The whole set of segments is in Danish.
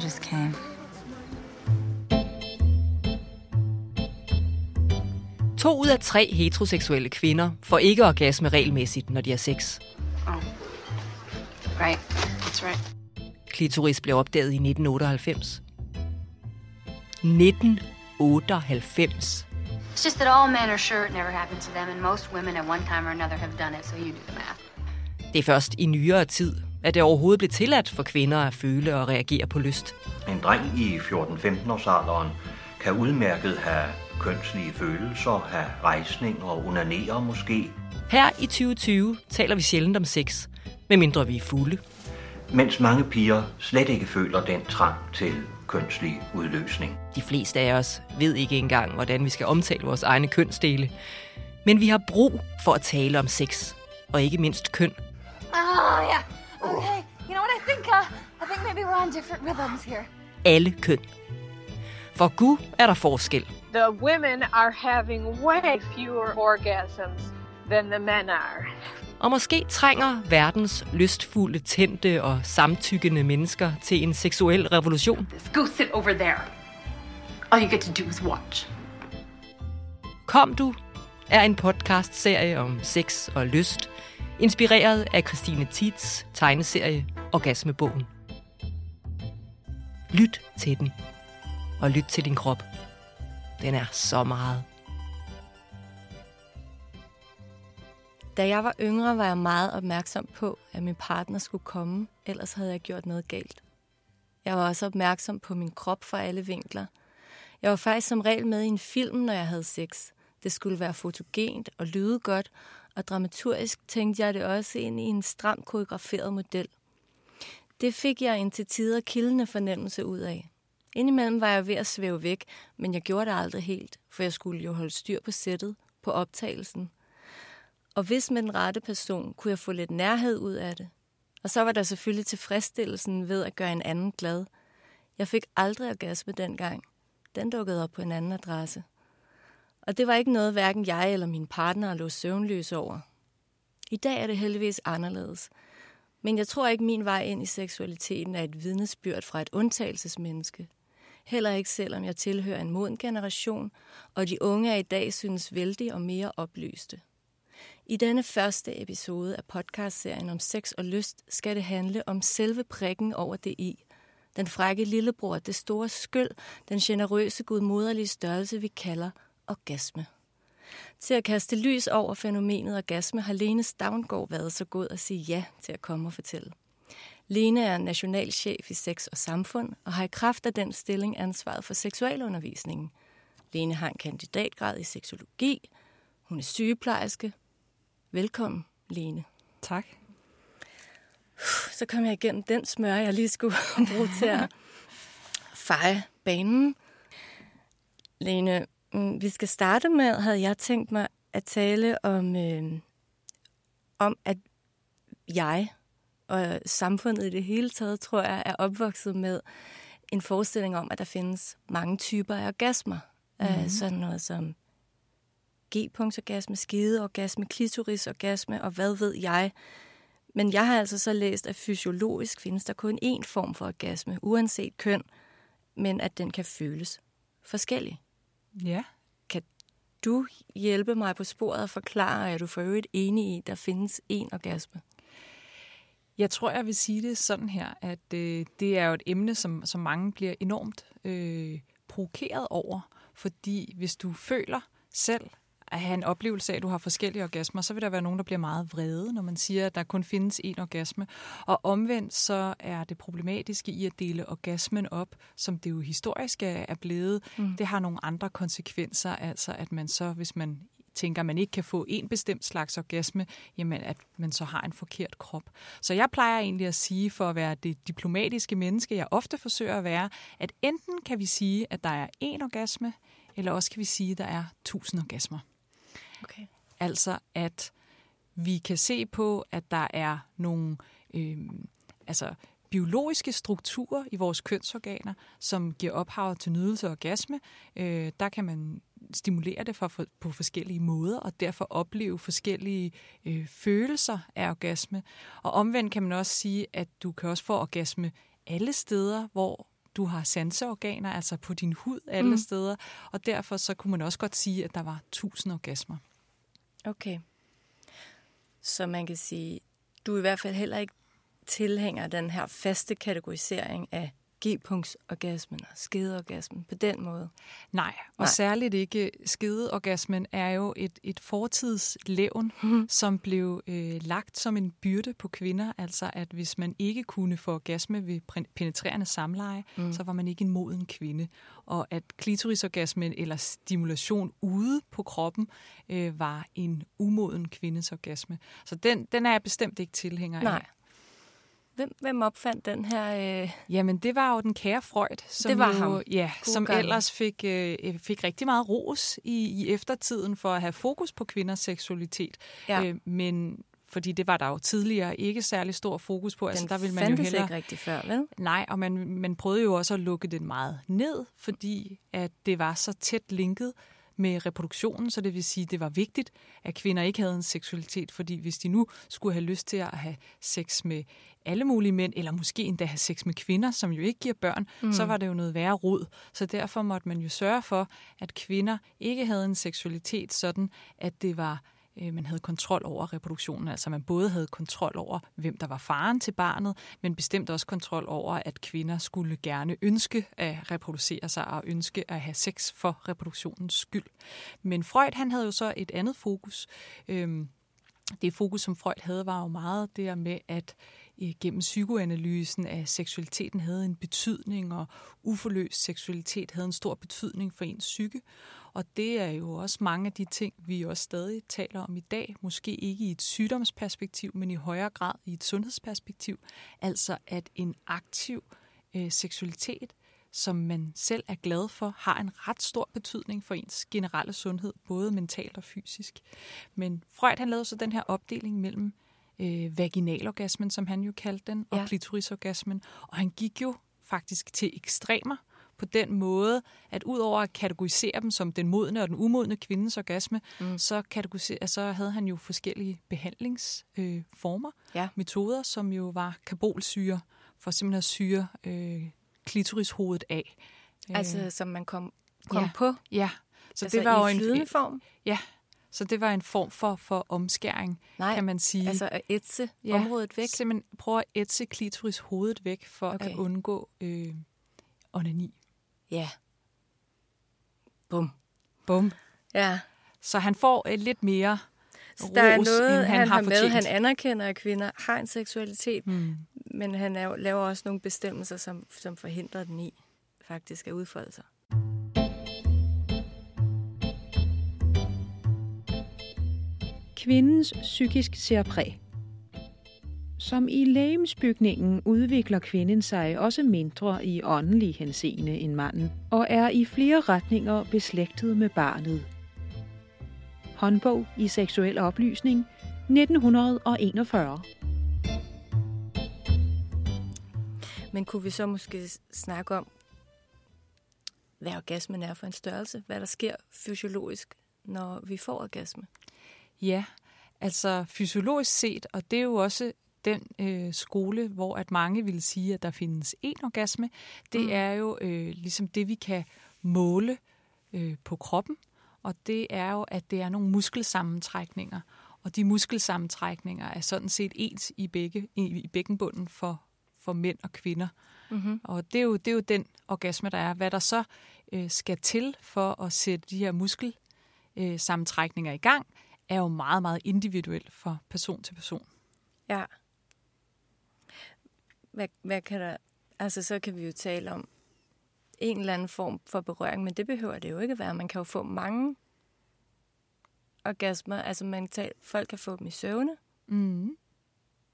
I just came. To ud af tre heteroseksuelle kvinder får ikke orgasme regelmæssigt, når de har sex. Oh. Right. That's right. Klitoris blev opdaget i 1998. 1998. It's just that all men are sure it never happened to them, and most women at one time or another have done it, so you do the math. Det er først i nyere tid, at det overhovedet blev tilladt for kvinder at føle og reagere på lyst. En dreng i 14-15 års alderen kan udmærket have kønslige følelser, have rejsning og unanere måske, Her i 2020 taler vi sjældent om sex, medmindre vi er fulde. mens mange piger slet ikke føler den trang til kønslig udløsning. De fleste af os ved ikke engang, hvordan vi skal omtale vores egne kønsdele. Men vi har brug for at tale om sex, og ikke mindst køn. Oh, yeah. I think? I think maybe we're on different rhythms here. Alle køn. For Gud er der forskel. The women are having way fewer orgasms than the men are. Og måske trænger verdens lystfulde, tændte og samtykkende mennesker til en seksuel revolution. Go sit over there. All you get to do is watch. Kom du er en podcastserie om sex og lyst, inspireret af Christine Tits tegneserie Orgasmebogen. Lyt til den, og lyt til din krop. Den er så meget. Da jeg var yngre, var jeg meget opmærksom på, at min partner skulle komme, ellers havde jeg gjort noget galt. Jeg var også opmærksom på min krop fra alle vinkler. Jeg var faktisk som regel med i en film, når jeg havde sex. Det skulle være fotogent og lyde godt, og dramaturgisk tænkte jeg det også ind i en stram koreograferet model. Det fik jeg en til tider kildende fornemmelse ud af. Indimellem var jeg ved at svæve væk, men jeg gjorde det aldrig helt, for jeg skulle jo holde styr på sættet, på optagelsen. Og hvis med den rette person, kunne jeg få lidt nærhed ud af det. Og så var der selvfølgelig tilfredsstillelsen ved at gøre en anden glad. Jeg fik aldrig orgasme dengang. Den dukkede op på en anden adresse. Og det var ikke noget, hverken jeg eller min partner lå søvnløs over. I dag er det heldigvis anderledes. Men jeg tror ikke, min vej ind i seksualiteten er et vidnesbyrd fra et undtagelsesmenneske. Heller ikke selvom jeg tilhører en moden generation, og de unge er i dag synes vældig og mere oplyste. I denne første episode af podcastserien om sex og lyst skal det handle om selve prikken over det i. Den frække lillebror, det store skyld, den generøse gudmoderlige størrelse, vi kalder orgasme. Til at kaste lys over fænomenet orgasme har Lene Stavngård været så god at sige ja til at komme og fortælle. Lene er nationalchef i Sex og Samfund og har i kraft af den stilling ansvaret for seksualundervisningen. Lene har en kandidatgrad i seksologi. Hun er sygeplejerske. Velkommen, Lene. Tak. Så kom jeg igennem den smør, jeg lige skulle bruge til at feje banen. Lene, vi skal starte med, havde jeg tænkt mig at tale om, øh, om at jeg og samfundet i det hele taget, tror jeg, er opvokset med en forestilling om, at der findes mange typer af orgasmer. Mm. Sådan noget som G-punktsorgasme, skedeorgasme, klitorisorgasme og hvad ved jeg. Men jeg har altså så læst, at fysiologisk findes der kun én form for orgasme, uanset køn, men at den kan føles forskellig. Ja. Kan du hjælpe mig på sporet og forklare, er du for øvrigt enig i, at der findes én orgasme? Jeg tror, jeg vil sige det sådan her, at øh, det er jo et emne, som, som mange bliver enormt øh, provokeret over. Fordi hvis du føler selv at have en oplevelse af, at du har forskellige orgasmer, så vil der være nogen, der bliver meget vrede, når man siger, at der kun findes én orgasme. Og omvendt så er det problematiske i at dele orgasmen op, som det jo historisk er blevet. Mm. Det har nogle andre konsekvenser, altså at man så, hvis man tænker, at man ikke kan få en bestemt slags orgasme, jamen at man så har en forkert krop. Så jeg plejer egentlig at sige, for at være det diplomatiske menneske, jeg ofte forsøger at være, at enten kan vi sige, at der er én orgasme, eller også kan vi sige, at der er tusind orgasmer. Okay. Altså at vi kan se på, at der er nogle øh, altså biologiske strukturer i vores kønsorganer, som giver ophav til nydelse og orgasme. Øh, der kan man stimulere det for, for, på forskellige måder, og derfor opleve forskellige øh, følelser af orgasme. Og omvendt kan man også sige, at du kan også få orgasme alle steder, hvor du har sanseorganer, altså på din hud alle mm. steder, og derfor så kunne man også godt sige, at der var tusind orgasmer. Okay. Så man kan sige, du er i hvert fald heller ikke tilhænger den her faste kategorisering af G-punktsorgasmen og skedeorgasmen på den måde. Nej, og Nej. særligt ikke skedeorgasmen er jo et, et fortidslevn, mm. som blev øh, lagt som en byrde på kvinder. Altså at hvis man ikke kunne få orgasme ved penetrerende samleje, mm. så var man ikke en moden kvinde. Og at klitorisorgasmen eller stimulation ude på kroppen øh, var en umoden kvindes orgasme. Så den, den er jeg bestemt ikke tilhænger Nej. af. Hvem, hvem opfandt den her? Øh... Jamen, det var jo den kære Freud, som, det var jo, ham. Ja, som ellers fik, øh, fik rigtig meget ros i, i eftertiden for at have fokus på kvinders seksualitet. Ja. Øh, men fordi det var der jo tidligere ikke særlig stor fokus på. Altså, den altså, der ville man jo hellere... ikke rigtig før, vel? Nej, og man, man prøvede jo også at lukke den meget ned, fordi at det var så tæt linket med reproduktionen, så det vil sige, at det var vigtigt, at kvinder ikke havde en seksualitet, fordi hvis de nu skulle have lyst til at have sex med alle mulige mænd, eller måske endda have sex med kvinder, som jo ikke giver børn, mm. så var det jo noget værre rod. Så derfor måtte man jo sørge for, at kvinder ikke havde en seksualitet sådan, at det var øh, man havde kontrol over reproduktionen. Altså man både havde kontrol over, hvem der var faren til barnet, men bestemt også kontrol over, at kvinder skulle gerne ønske at reproducere sig og ønske at have sex for reproduktionens skyld. Men Freud han havde jo så et andet fokus. Øhm, det fokus, som Freud havde, var jo meget der med, at Øh, gennem psykoanalysen af seksualiteten havde en betydning, og uforløst seksualitet havde en stor betydning for ens psyke. Og det er jo også mange af de ting, vi også stadig taler om i dag. Måske ikke i et sygdomsperspektiv, men i højere grad i et sundhedsperspektiv. Altså at en aktiv øh, seksualitet, som man selv er glad for, har en ret stor betydning for ens generelle sundhed, både mentalt og fysisk. Men Freud han lavede så den her opdeling mellem øh, vaginalorgasmen, som han jo kaldte den, og ja. klitorisorgasmen. Og han gik jo faktisk til ekstremer på den måde, at udover at kategorisere dem som den modne og den umodne kvindens orgasme, mm. så, så havde han jo forskellige behandlingsformer, øh, ja. metoder, som jo var kabolsyre, for simpelthen at syre øh, klitorishovedet af. Altså, øh, som man kom, kom ja. på? Ja. Så altså det var flydende en, form? Ja, så det var en form for, for omskæring, Nej, kan man sige. altså at ætse ja, området væk? simpelthen prøve at ætse klitoris hovedet væk, for okay. at undgå øh, onani. Ja. Bum. Bum. Ja. Så han får et lidt mere så der er noget, end han, han har, har med. Han anerkender, at kvinder har en seksualitet, hmm. men han laver også nogle bestemmelser, som, som forhindrer den i faktisk at udfolde sig. Kvindens psykisk særpræg. Som i lægemsbygningen udvikler kvinden sig også mindre i åndelig henseende end manden, og er i flere retninger beslægtet med barnet. Håndbog i seksuel oplysning 1941. Men kunne vi så måske snakke om, hvad orgasmen er for en størrelse? Hvad der sker fysiologisk, når vi får orgasme? Ja, altså fysiologisk set, og det er jo også den øh, skole, hvor at mange vil sige, at der findes en orgasme, det mm. er jo øh, ligesom det, vi kan måle øh, på kroppen, og det er jo, at det er nogle muskelsammentrækninger, og de muskelsammentrækninger er sådan set ens i, begge, i, i bækkenbunden for, for mænd og kvinder. Mm-hmm. Og det er, jo, det er jo den orgasme, der er. Hvad der så øh, skal til for at sætte de her muskelsammentrækninger øh, i gang, er jo meget, meget individuelt fra person til person. Ja. Hvad, hvad kan der... Altså, så kan vi jo tale om en eller anden form for berøring, men det behøver det jo ikke være. Man kan jo få mange orgasmer. Altså, man kan folk kan få dem i søvne. Mm.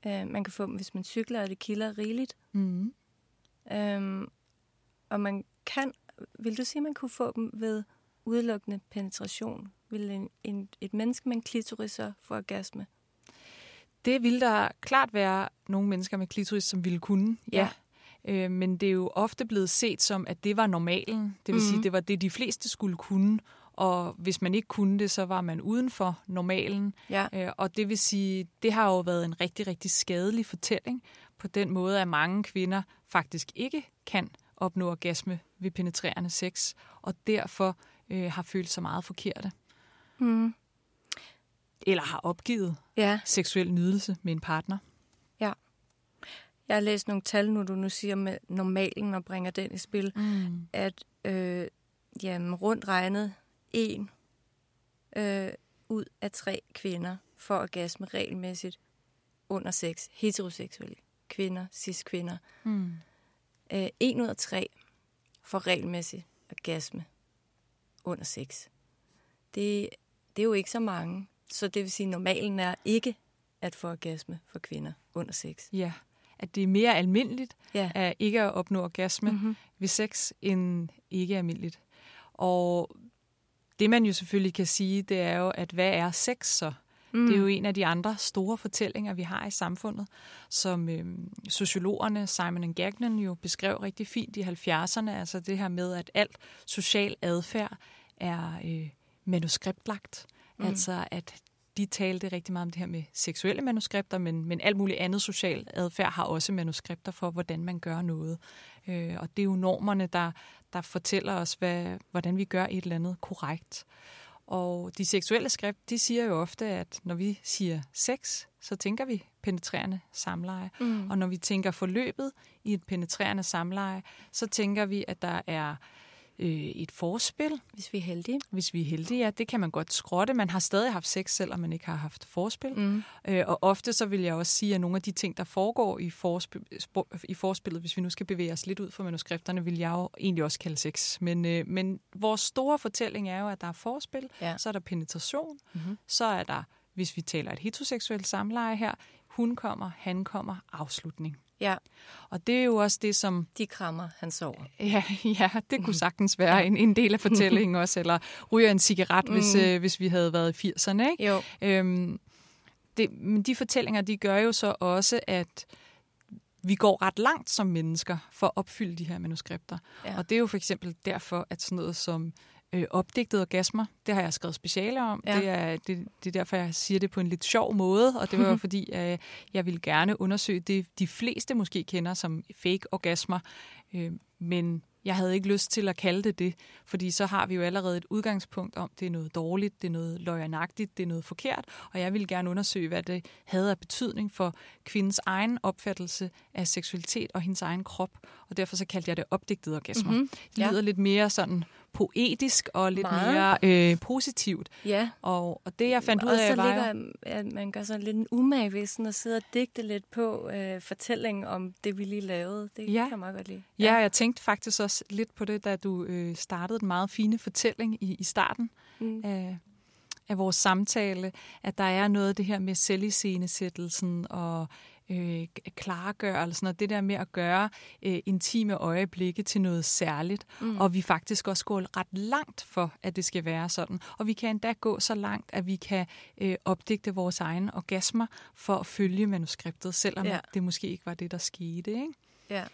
Øh, man kan få dem, hvis man cykler, og det kilder rigeligt. Mm. Øhm, og man kan... Vil du sige, at man kunne få dem ved udelukkende penetration? Vil en, en, et menneske med en klitoris så få orgasme? Det vil der klart være nogle mennesker med klitoris, som ville kunne, ja. ja. Øh, men det er jo ofte blevet set som, at det var normalen. Det vil mm-hmm. sige, det var det, de fleste skulle kunne. Og hvis man ikke kunne det, så var man uden for normalen. Ja. Øh, og det vil sige, det har jo været en rigtig, rigtig skadelig fortælling på den måde, at mange kvinder faktisk ikke kan opnå orgasme ved penetrerende sex, og derfor øh, har følt sig meget forkerte. Mm. Eller har opgivet Ja. seksuel nydelse med en partner. Jeg har læst nogle tal nu, du nu siger med normalen og bringer den i spil, Mm. at øh, jamen, rundt regnet en øh, ud af tre kvinder får orgasme regelmæssigt under sex. Heteroseksuelle kvinder, cis-kvinder. Mm. Øh, en ud af tre får regelmæssigt orgasme under sex. Det, det er jo ikke så mange. Så det vil sige, at normalen er ikke at få orgasme for kvinder under sex. Ja, at det er mere almindeligt Ja. at ikke at opnå orgasme Mhm. mm-hmm. ved sex, end ikke almindeligt. Og det man jo selvfølgelig kan sige, det er jo, at hvad er sex så? Mm. Det er jo en af de andre store fortællinger, vi har i samfundet, som øh, sociologerne Simon Gagnon jo beskrev rigtig fint i 70'erne, altså det her med, at alt social adfærd er øh, manuskriptlagt. Mm. Altså at de talte rigtig meget om det her med seksuelle manuskripter, men, men alt muligt andet social adfærd har også manuskripter for, hvordan man gør noget. Øh, og det er jo normerne, der, der fortæller os, hvad, hvordan vi gør et eller andet korrekt. Og de seksuelle skrift, de siger jo ofte, at når vi siger sex, så tænker vi penetrerende samleje. Mm. Og når vi tænker forløbet i et penetrerende samleje, så tænker vi, at der er øh, et forspil, Hvis vi er heldige. hvis vi er heldige, ja, det kan man godt skrotte. Man har stadig haft sex, selvom man ikke har haft forspil. Mm. Øh, og ofte så vil jeg også sige, at nogle af de ting, der foregår i, forspil, i forspillet, hvis vi nu skal bevæge os lidt ud fra manuskripterne, vil jeg jo egentlig også kalde sex. Men, øh, men vores store fortælling er jo, at der er forspil, Ja. så er der penetration, Mhm. så er der, hvis vi taler et heteroseksuelt samleje her, hun kommer, han kommer, afslutning. Ja, Og det er jo også det, som de krammer, han sover. Ja, ja det kunne sagtens være en, en del af fortællingen også, eller ryger en cigaret, hvis, Mm. øh, hvis vi havde været i 80'erne. Ikke? Jo. Øhm, det, men de fortællinger, de gør jo så også, at vi går ret langt som mennesker for at opfylde de her manuskripter. Ja. Og det er jo for eksempel derfor, at sådan noget som øh, opdigtede orgasmer, det har jeg skrevet speciale om. Ja. Det, er, det, det er derfor, jeg siger det på en lidt sjov måde, og det var fordi, øh, jeg ville gerne undersøge det, de fleste måske kender som fake orgasmer, øh, men jeg havde ikke lyst til at kalde det det, fordi så har vi jo allerede et udgangspunkt om, det er noget dårligt, det er noget løgnagtigt, det er noget forkert, og jeg ville gerne undersøge, hvad det havde af betydning for kvindens egen opfattelse af seksualitet og hendes egen krop, og derfor så kaldte jeg det opdigtede orgasmer. Mhm. Mm-hmm. Det Ja. lyder lidt mere sådan poetisk og lidt Meget. mere øh, positivt. Ja. Og, og det jeg fandt ud af var ligger, at man gør sådan lidt en umage ved sådan at sidde og digte lidt på øh, fortællingen om det, vi lige lavede. Det Ja. kan jeg meget godt lide. Ja, jeg tænkte faktisk også lidt på det, da du øh, startede den meget fine fortælling i, i starten Mm. af, af vores samtale, at der er noget af det her med selviscenesættelsen og øh, klargørelsen, og det der med at gøre øh, intime øjeblikke til noget særligt, mm. og vi faktisk også går ret langt for, at det skal være sådan. Og vi kan endda gå så langt, at vi kan øh, opdigte vores egne orgasmer for at følge manuskriptet, selvom Ja. ja. det måske ikke var det, der skete. Ikke? Ja.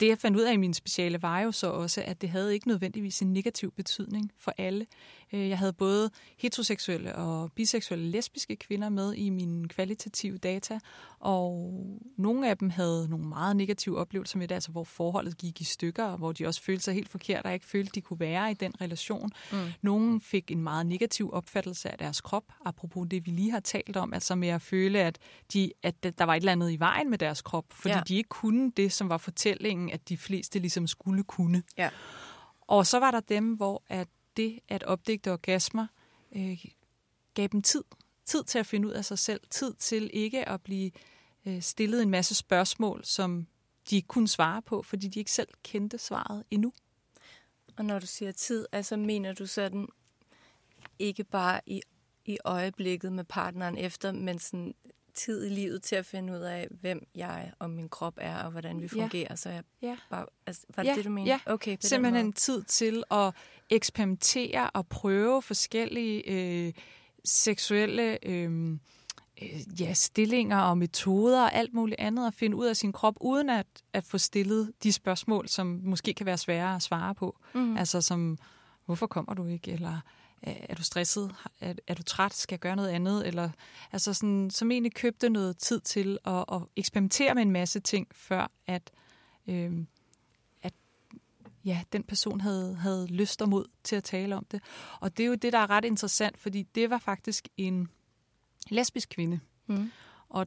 Det, jeg fandt ud af i min speciale, var jo så også, at det havde ikke nødvendigvis en negativ betydning for alle. Øh, Jeg havde både heteroseksuelle og biseksuelle lesbiske kvinder med i mine kvalitative data, og nogle af dem havde nogle meget negative oplevelser med det, altså hvor forholdet gik i stykker, og hvor de også følte sig helt forkert og ikke følte, de kunne være i den relation. Mm. Nogle fik en meget negativ opfattelse af deres krop, apropos det, vi lige har talt om, altså med at føle, at, de, at der var et eller andet i vejen med deres krop, fordi Ja. ja. de ikke kunne det, som var fortællingen, at de fleste ligesom skulle kunne. Ja. Og så var der dem, hvor at det at opdigte orgasmer øh, gav dem tid. Tid til at finde ud af sig selv. Tid til ikke at blive øh, stillet en masse spørgsmål, som de ikke kunne svare på, fordi de ikke selv kendte svaret endnu. Og når du siger tid, altså mener du sådan ikke bare i, i øjeblikket med partneren efter, men sådan tid i livet til at finde ud af, hvem jeg og min krop er, og hvordan vi Ja. fungerer. Så jeg Ja. bare, altså, var det Ja, det, du mener? ja. Okay, Simpelthen tid til at eksperimentere og prøve forskellige øh, seksuelle øh, øh, ja, stillinger og metoder og alt muligt andet at finde ud af sin krop, uden at, at få stillet de spørgsmål, som måske kan være svære at svare på. Mm. Altså som, hvorfor kommer du ikke? Eller er du stresset? Er, er du træt? Skal jeg gøre noget andet? Eller, altså sådan, som egentlig købte noget tid til at, at eksperimentere med en masse ting, før at, øh, ja, den person havde, havde lyst og mod til at tale om det. Og det er jo det, der er ret interessant, fordi det var faktisk en lesbisk kvinde. Mm. Og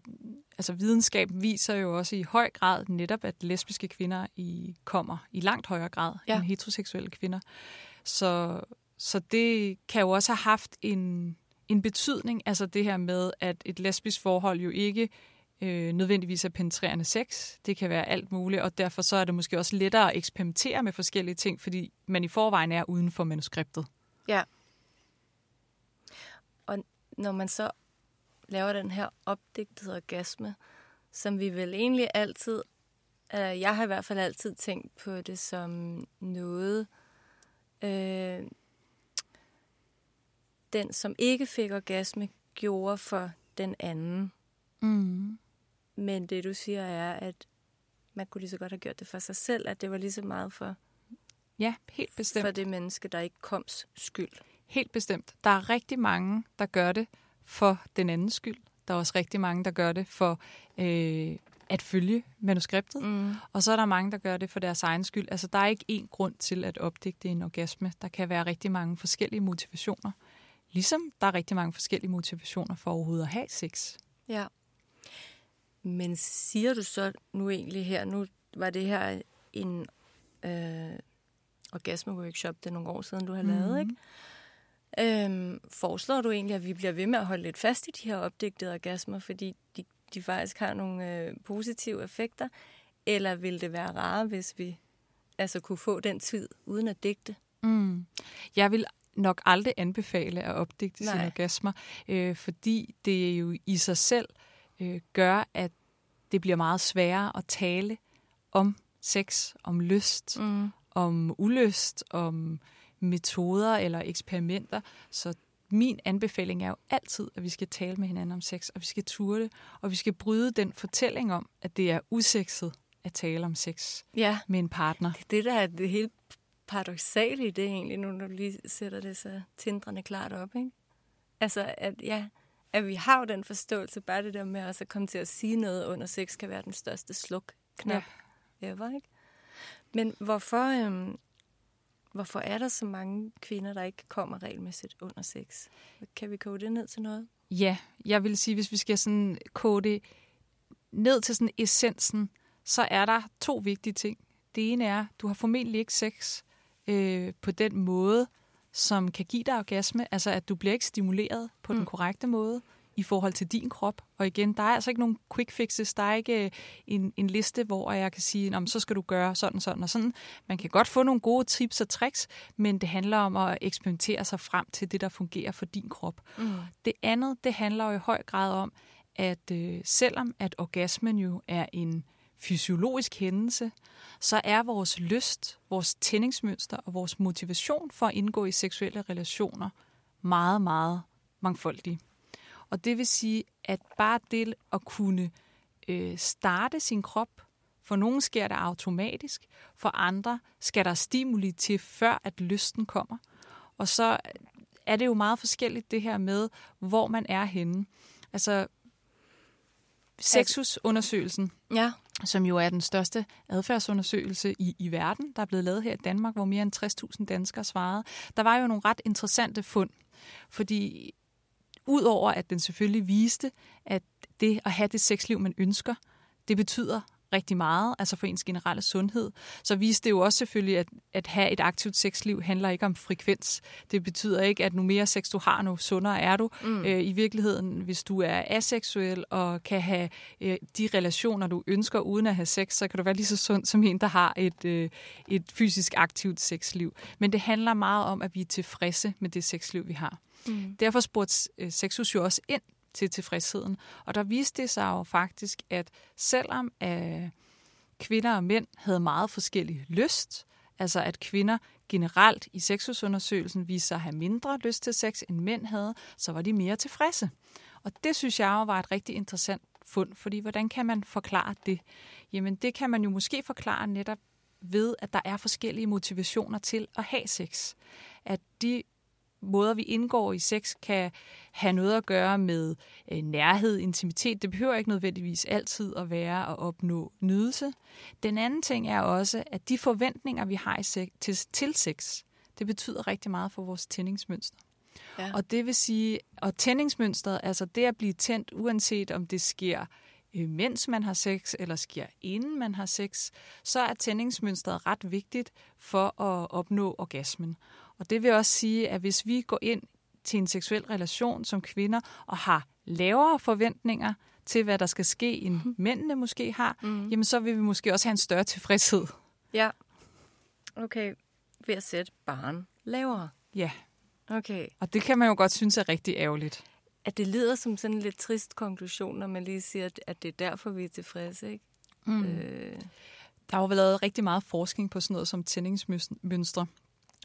altså, videnskab viser jo også i høj grad netop, at lesbiske kvinder i, kommer i langt højere grad ja. end heteroseksuelle kvinder. Så, så det kan jo også have haft en, en betydning, altså det her med, at et lesbisk forhold jo ikke øh, nødvendigvis er penetrerende sex. Det kan være alt muligt, og derfor så er det måske også lettere at eksperimentere med forskellige ting, fordi man i forvejen er uden for manuskriptet. Ja. Og når man så laver den her opdigtede orgasme, som vi vel egentlig altid, øh, jeg har i hvert fald altid tænkt på det som noget, øh, den som ikke fik orgasme, gjorde for den anden. Mm. Men det du siger er, at man kunne lige så godt have gjort det for sig selv, at det var lige så meget for, Ja, helt bestemt. for det menneske, der ikke koms skyld. Helt bestemt. Der er rigtig mange, der gør det for den andens skyld. Der er også rigtig mange, der gør det for øh, at følge manuskriptet. Mm. Og så er der mange, der gør det for deres egen skyld. Altså, der er ikke én grund til at opdigte en orgasme. Der kan være rigtig mange forskellige motivationer. Ligesom der er rigtig mange forskellige motivationer for overhovedet at have sex. Ja. Men siger du så nu egentlig her, nu var det her en øh, orgasme-workshop, det er nogle år siden, du har lavet, ikke? Øhm, foreslår du egentlig, at vi bliver ved med at holde lidt fast i de her opdigtede orgasmer, fordi de, de faktisk har nogle øh, positive effekter? Eller vil det være rare, hvis vi altså kunne få den tid uden at digte? Mm. Jeg vil nok aldrig anbefale at opdigte Nej. sine orgasmer, øh, fordi det jo i sig selv øh, gør, at det bliver meget sværere at tale om sex, om lyst, Mm. om ulyst, om metoder eller eksperimenter. Så min anbefaling er jo altid, at vi skal tale med hinanden om sex, og vi skal ture det, og vi skal bryde den fortælling om, at det er usekset at tale om sex Ja, med en partner. det er det, der er det helt paradoxale i det egentlig, nu når du lige sætter det så tindrende klart op, ikke? Altså, at, ja, at vi har jo den forståelse, bare det der med også at komme til at sige noget under sex, kan være den største sluk-knap ja. ever, ikke? Men hvorfor, øhm, hvorfor er der så mange kvinder, der ikke kommer regelmæssigt under sex? Kan vi koge det ned til noget? Ja, jeg vil sige, hvis vi skal sådan kode det ned til sådan essensen, så er der to vigtige ting. Det ene er, du har formentlig ikke sex øh, på den måde, som kan give dig orgasme. Altså, at du bliver ikke stimuleret på mm. den korrekte måde i forhold til din krop. Og igen, der er altså ikke nogen quick fixes. Der er ikke øh, en, en liste, hvor jeg kan sige, Nå, så skal du gøre sådan, sådan og sådan. Man kan godt få nogle gode tips og tricks, men det handler om at eksperimentere sig frem til det, der fungerer for din krop. Mm. Det andet, det handler jo i høj grad om, at øh, selvom at orgasmen jo er en fysiologisk hændelse, så er vores lyst, vores tændingsmønster og vores motivation for at indgå i seksuelle relationer meget, meget mangfoldige. Og det vil sige, at bare det at kunne øh, starte sin krop, for nogen sker det automatisk, for andre skal der stimuli til, før at lysten kommer. Og så er det jo meget forskelligt det her med, hvor man er henne. Altså, sexusundersøgelsen, Ja som jo er den største adfærdsundersøgelse i, i verden, der er blevet lavet her i Danmark, hvor mere end 60.000 danskere svarede. Der var jo nogle ret interessante fund, fordi udover at den selvfølgelig viste, at det at have det sexliv, man ønsker, det betyder rigtig meget, altså for ens generelle sundhed, så viste det jo også selvfølgelig, at, at have et aktivt sexliv handler ikke om frekvens. Det betyder ikke, at nu mere sex du har, nu sundere er du. Mm. Øh, I virkeligheden, hvis du er aseksuel og kan have øh, de relationer, du ønsker uden at have sex, så kan du være lige så sund som en, der har et, øh, et fysisk aktivt sexliv. Men det handler meget om, at vi er tilfredse med det sexliv, vi har. Mm. Derfor spurgte øh, Sexus jo også ind til tilfredsheden. Og der viste det sig jo faktisk, at selvom øh, kvinder og mænd havde meget forskellig lyst, altså at kvinder generelt i sexusundersøgelsen viste sig at have mindre lyst til sex, end mænd havde, så var de mere tilfredse. Og det synes jeg jo var et rigtig interessant fund, fordi hvordan kan man forklare det? Jamen det kan man jo måske forklare netop ved, at der er forskellige motivationer til at have sex. At de måder, vi indgår i sex, kan have noget at gøre med øh, nærhed, intimitet. Det behøver ikke nødvendigvis altid at være at opnå nydelse. Den anden ting er også, at de forventninger, vi har i sex, til, til sex, det betyder rigtig meget for vores tændingsmønster. Ja. Og det vil sige, og tændingsmønstret, altså det at blive tændt, uanset om det sker øh, mens man har sex, eller sker inden man har sex, så er tændingsmønstret ret vigtigt for at opnå orgasmen. Og det vil også sige, at hvis vi går ind til en seksuel relation som kvinder og har lavere forventninger til, hvad der skal ske, end mhm. mændene måske har, mm. jamen så vil vi måske også have en større tilfredshed. Ja. Okay. Ved at sætte barn lavere. Ja. Okay. Og det kan man jo godt synes er rigtig ærgerligt. At det lyder som sådan en lidt trist konklusion, når man lige siger, at det er derfor, vi er tilfredse, ikke? Mm. Øh. Der har jo lavet rigtig meget forskning på sådan noget som tændingsmønstre.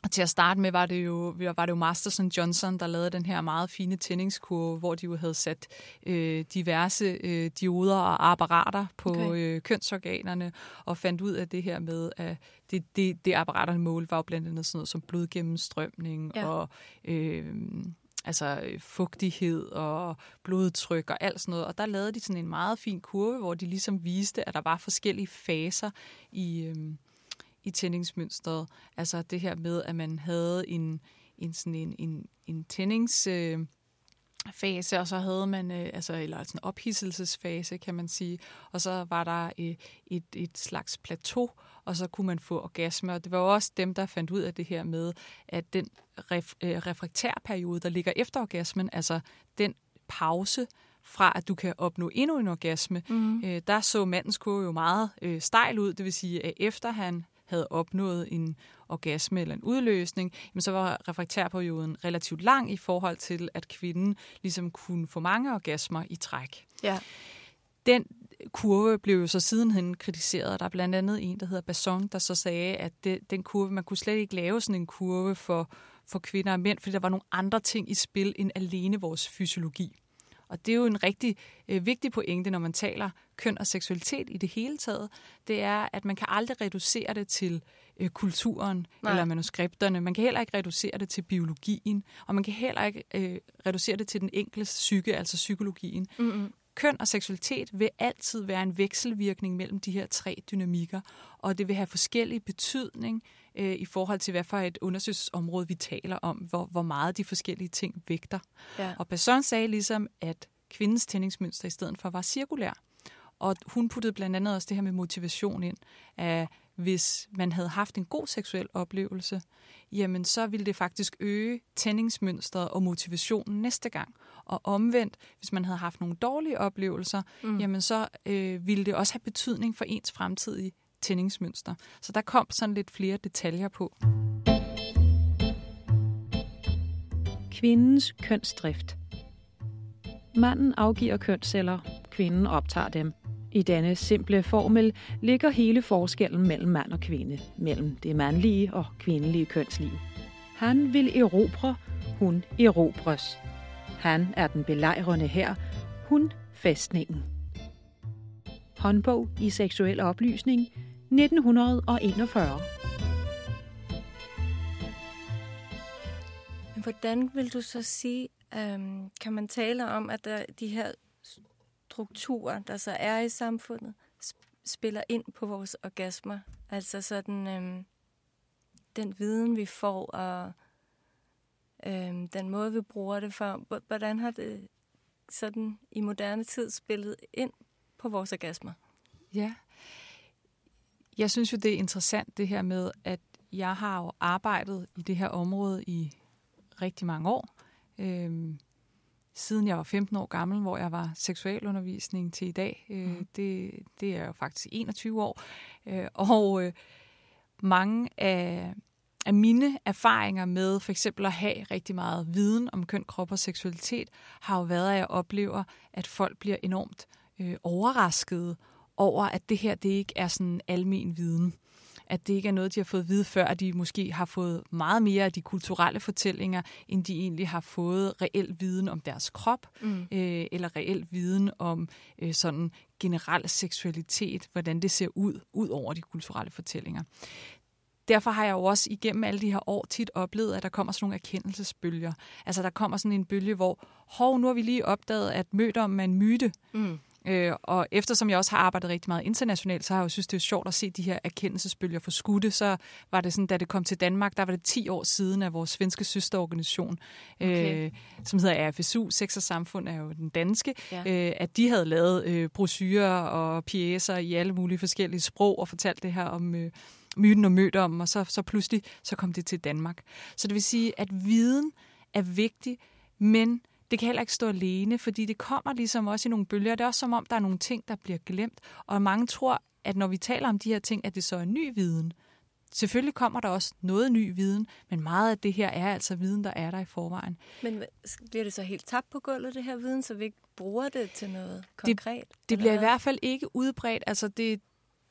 Og til at starte med var det jo, var det jo Masterson Johnson, der lavede den her meget fine tændingskurve, hvor de jo havde sat øh, diverse øh, dioder og apparater på okay. øh, kønsorganerne, og fandt ud af det her med, at det, det, det apparaterne mål var jo blandt andet sådan noget som blodgennemstrømning ja. og... Øh, altså fugtighed og blodtryk og alt sådan noget. Og der lavede de sådan en meget fin kurve, hvor de ligesom viste, at der var forskellige faser i, øhm, i tændingsmønstret. Altså det her med, at man havde en, en, sådan en, en, en tændings... Øh, fase, og så havde man, øh, altså, eller sådan en ophidselsesfase, kan man sige, og så var der øh, et, et slags plateau, og så kunne man få orgasme, og det var også dem, der fandt ud af det her med, at den ref, øh, refraktærperiode, der ligger efter orgasmen, altså den pause, fra at du kan opnå endnu en orgasme, mm. øh, der så mandens kurve jo meget øh, stejl ud, det vil sige, at efter han havde opnået en orgasme eller en udløsning, jamen så var refraktærperioden relativt lang i forhold til, at kvinden ligesom kunne få mange orgasmer i træk. Ja. Den kurve blev jo så sidenhen kritiseret. Der er blandt andet en, der hedder Basson, der så sagde, at det, den kurve, man kunne slet ikke lave sådan en kurve for, for kvinder og mænd, fordi der var nogle andre ting i spil end alene vores fysiologi. Og det er jo en rigtig øh, vigtig pointe, når man taler køn og seksualitet i det hele taget. Det er, at man kan aldrig reducere det til øh, kulturen Nej. eller manuskripterne. Man kan heller ikke reducere det til biologien, og man kan heller ikke øh, reducere det til den enkelte psyke, altså psykologien. Mm-hmm. Køn og seksualitet vil altid være en vekselvirkning mellem de her tre dynamikker, og det vil have forskellig betydning øh, i forhold til, hvad for et undersøgelsesområde vi taler om, hvor, hvor meget de forskellige ting vægter. Ja. Og Besson sagde ligesom, at kvindens tændingsmønster i stedet for var cirkulær. Og hun puttede blandt andet også det her med motivation ind, at hvis man havde haft en god seksuel oplevelse, jamen så ville det faktisk øge tændingsmønstret og motivationen næste gang. Og omvendt, hvis man havde haft nogle dårlige oplevelser, mm. jamen så øh, ville det også have betydning for ens fremtidige tændingsmønster. Så der kom sådan lidt flere detaljer på. Kvindens kønsdrift. Manden afgiver kønsceller, kvinden optager dem. I denne simple formel ligger hele forskellen mellem mand og kvinde, mellem det mandlige og kvindelige kønsliv. Han vil erobre, hun erobres. Han er den belejrende her, hun fæstningen. Håndbog i seksuel oplysning 1941. Men hvordan vil du så sige, øhm, kan man tale om, at der, de her strukturer, der så er i samfundet, spiller ind på vores orgasmer? Altså sådan øhm, den viden, vi får, og øhm, den måde, vi bruger det for. Hvordan har det sådan i moderne tid spillet ind på vores orgasmer? Ja, jeg synes jo, det er interessant det her med, at jeg har jo arbejdet i det her område i rigtig mange år. Øhm, siden jeg var 15 år gammel, hvor jeg var seksualundervisning til i dag. Øh, mm. det, det er jo faktisk 21 år. Øh, og øh, mange af, af mine erfaringer med for eksempel at have rigtig meget viden om køn, krop og seksualitet, har jo været, at jeg oplever, at folk bliver enormt øh, overraskede over, at det her det ikke er sådan almen viden. At det ikke er noget, de har fået at vide før, at de måske har fået meget mere af de kulturelle fortællinger, end de egentlig har fået reel viden om deres krop, mm. øh, eller reel viden om øh, sådan generel seksualitet, hvordan det ser ud, ud over de kulturelle fortællinger. derfor har jeg jo også igennem alle de her år tit oplevet, at der kommer sådan nogle erkendelsesbølger. Altså der kommer sådan en bølge, hvor, hov, nu har vi lige opdaget, at mødommen er en myte. Mm. Øh, og eftersom jeg også har arbejdet rigtig meget internationalt, så har jeg jo synes, det er sjovt at se de her erkendelsesbølger for skudte. Så var det sådan, da det kom til Danmark, der var det 10 år siden af vores svenske søsterorganisation, okay. øh, som hedder RFSU, Sex og Samfund er jo den danske, ja. øh, at de havde lavet øh, brochurer og pjæser i alle mulige forskellige sprog og fortalt det her om... Øh, myten og mødt om, og så, så pludselig så kom det til Danmark. Så det vil sige, at viden er vigtig, men det kan heller ikke stå alene, fordi det kommer ligesom også i nogle bølger. Det er også som om, der er nogle ting, der bliver glemt. Og mange tror, at når vi taler om de her ting, at det så er ny viden. Selvfølgelig kommer der også noget ny viden, men meget af det her er altså viden, der er der i forvejen. Men bliver det så helt tabt på gulvet, det her viden, så vi ikke bruger det til noget konkret? Det, det bliver i hvert fald ikke udbredt. Altså det,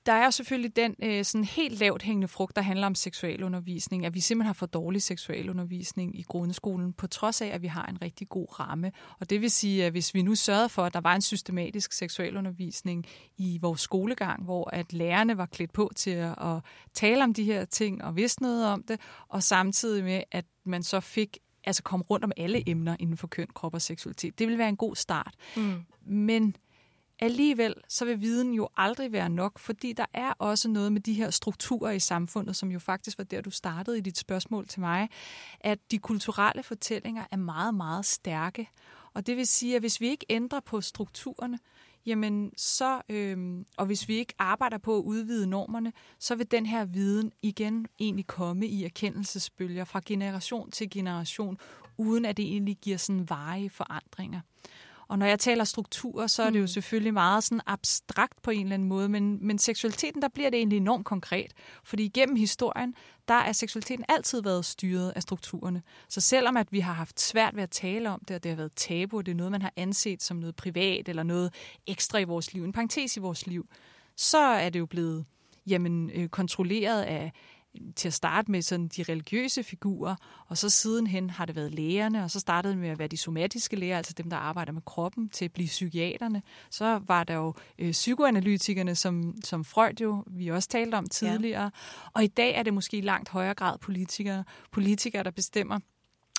der er selvfølgelig den øh, sådan helt lavt hængende frugt, der handler om seksualundervisning, at vi simpelthen har for dårlig seksualundervisning i grundskolen, på trods af, at vi har en rigtig god ramme. Og det vil sige, at hvis vi nu sørgede for, at der var en systematisk seksualundervisning i vores skolegang, hvor at lærerne var klædt på til at, at tale om de her ting og vidste noget om det, og samtidig med, at man så fik altså kom rundt om alle emner inden for køn, krop og seksualitet. Det vil være en god start. Mm. Men Alligevel så vil viden jo aldrig være nok, fordi der er også noget med de her strukturer i samfundet, som jo faktisk var der, du startede i dit spørgsmål til mig, at de kulturelle fortællinger er meget, meget stærke. Og det vil sige, at hvis vi ikke ændrer på strukturerne, jamen så, øhm, og hvis vi ikke arbejder på at udvide normerne, så vil den her viden igen egentlig komme i erkendelsesbølger fra generation til generation, uden at det egentlig giver sådan varige forandringer. Og når jeg taler strukturer, så er det jo mm. selvfølgelig meget sådan abstrakt på en eller anden måde, men, men seksualiteten, der bliver det egentlig enormt konkret. Fordi gennem historien, der er seksualiteten altid været styret af strukturerne. Så selvom at vi har haft svært ved at tale om det, og det har været tabu, og det er noget, man har anset som noget privat, eller noget ekstra i vores liv, en parentes i vores liv, så er det jo blevet jamen, øh, kontrolleret af, til at starte med sådan de religiøse figurer, og så sidenhen har det været lægerne, og så startede det med at være de somatiske læger, altså dem, der arbejder med kroppen, til at blive psykiaterne. Så var der jo øh, psykoanalytikerne, som, som Freud jo, vi også talte om tidligere. Ja. Og i dag er det måske i langt højere grad politikere, politikere, der bestemmer,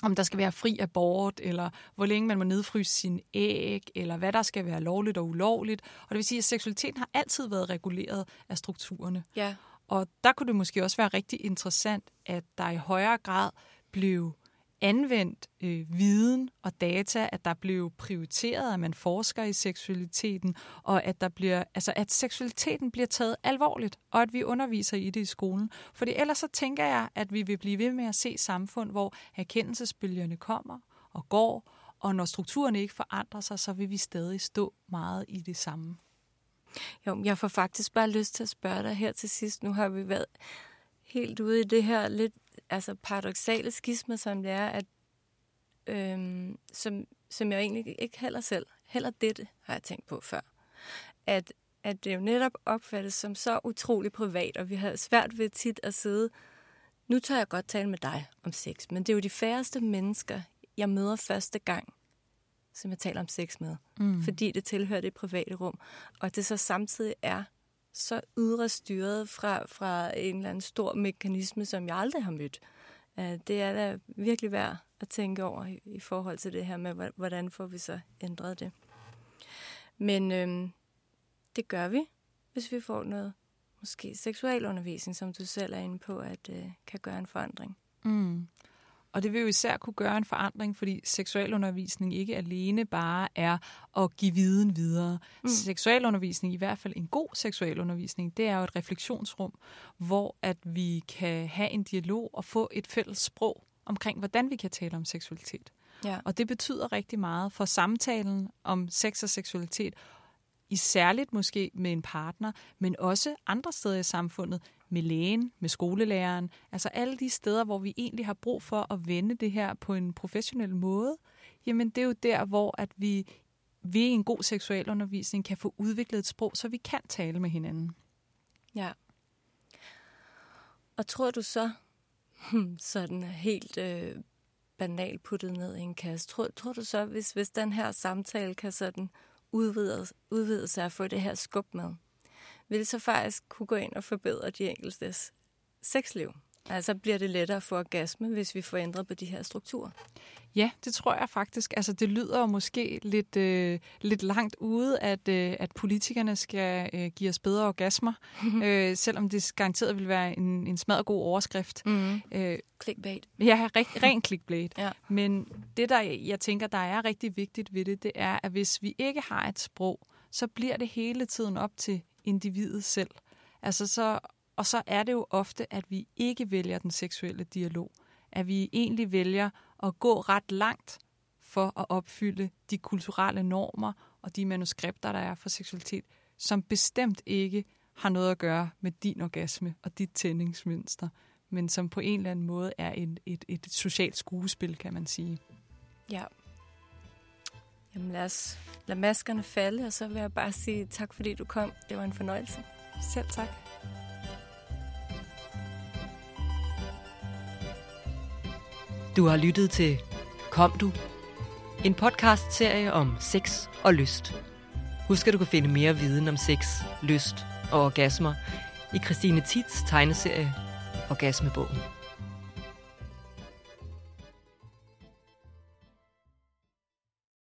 om der skal være fri abort, eller hvor længe man må nedfryse sin æg, eller hvad der skal være lovligt og ulovligt. Og det vil sige, at seksualiteten har altid været reguleret af strukturerne. Ja. Og der kunne det måske også være rigtig interessant, at der i højere grad blev anvendt øh, viden og data, at der blev prioriteret, at man forsker i seksualiteten, og at der bliver, altså at seksualiteten bliver taget alvorligt, og at vi underviser i det i skolen. For ellers så tænker jeg, at vi vil blive ved med at se samfund, hvor erkendelsesbølgerne kommer og går, og når strukturerne ikke forandrer sig, så vil vi stadig stå meget i det samme. Jo, jeg får faktisk bare lyst til at spørge dig her til sidst. Nu har vi været helt ude i det her lidt altså paradoxale skisme, som det er, at øhm, som, som jeg egentlig ikke heller selv, heller dette har jeg tænkt på før. At, at det jo netop opfattes som så utrolig privat, og vi har svært ved tit at sidde, nu tør jeg godt tale med dig om sex, men det er jo de færreste mennesker, jeg møder første gang, som jeg taler om sex med. Mm. Fordi det tilhører det private rum. Og det så samtidig er så ydre styret fra, fra en eller anden stor mekanisme, som jeg aldrig har mødt. Det er da virkelig værd at tænke over i, i forhold til det her med, hvordan får vi så ændret det. Men øhm, det gør vi, hvis vi får noget måske seksualundervisning, som du selv er inde på, at øh, kan gøre en forandring. Mm. Og det vil jo især kunne gøre en forandring, fordi seksualundervisning ikke alene bare er at give viden videre. Mm. Seksualundervisning, i hvert fald en god seksualundervisning, det er jo et refleksionsrum, hvor at vi kan have en dialog og få et fælles sprog omkring, hvordan vi kan tale om seksualitet. Ja. Og det betyder rigtig meget for samtalen om sex og seksualitet, i særligt måske med en partner, men også andre steder i samfundet, med lægen, med skolelæreren, altså alle de steder, hvor vi egentlig har brug for at vende det her på en professionel måde, jamen det er jo der, hvor at vi ved en god seksualundervisning kan få udviklet et sprog, så vi kan tale med hinanden. Ja. Og tror du så, hmm, sådan helt øh, banalt puttet ned i en kasse, tror, tror du så, hvis, hvis den her samtale kan sådan udvide, udvide sig og få det her skub med, vil så faktisk kunne gå ind og forbedre de enkeltes sexliv. Altså bliver det lettere at få orgasme, hvis vi får ændret på de her strukturer. Ja, det tror jeg faktisk. Altså, det lyder måske lidt, øh, lidt langt ude, at, øh, at politikerne skal øh, give os bedre orgasmer, øh, selvom det garanteret vil være en, en smadret god overskrift. Mm-hmm. Øh, clickbait. Ja, ren, ren clickbait. ja. Men det, der jeg tænker, der er rigtig vigtigt ved det, det er, at hvis vi ikke har et sprog, så bliver det hele tiden op til individet selv. Altså så, og så er det jo ofte, at vi ikke vælger den seksuelle dialog. At vi egentlig vælger at gå ret langt for at opfylde de kulturelle normer og de manuskripter, der er for seksualitet, som bestemt ikke har noget at gøre med din orgasme og dit tændingsmønster, men som på en eller anden måde er et, et, et socialt skuespil, kan man sige. Ja. Jamen lad os lade maskerne falde, og så vil jeg bare sige tak, fordi du kom. Det var en fornøjelse. Selv tak. Du har lyttet til Kom du? En podcast-serie om sex og lyst. Husk, at du kan finde mere viden om sex, lyst og orgasmer i Christine Tits tegneserie Orgasmebogen.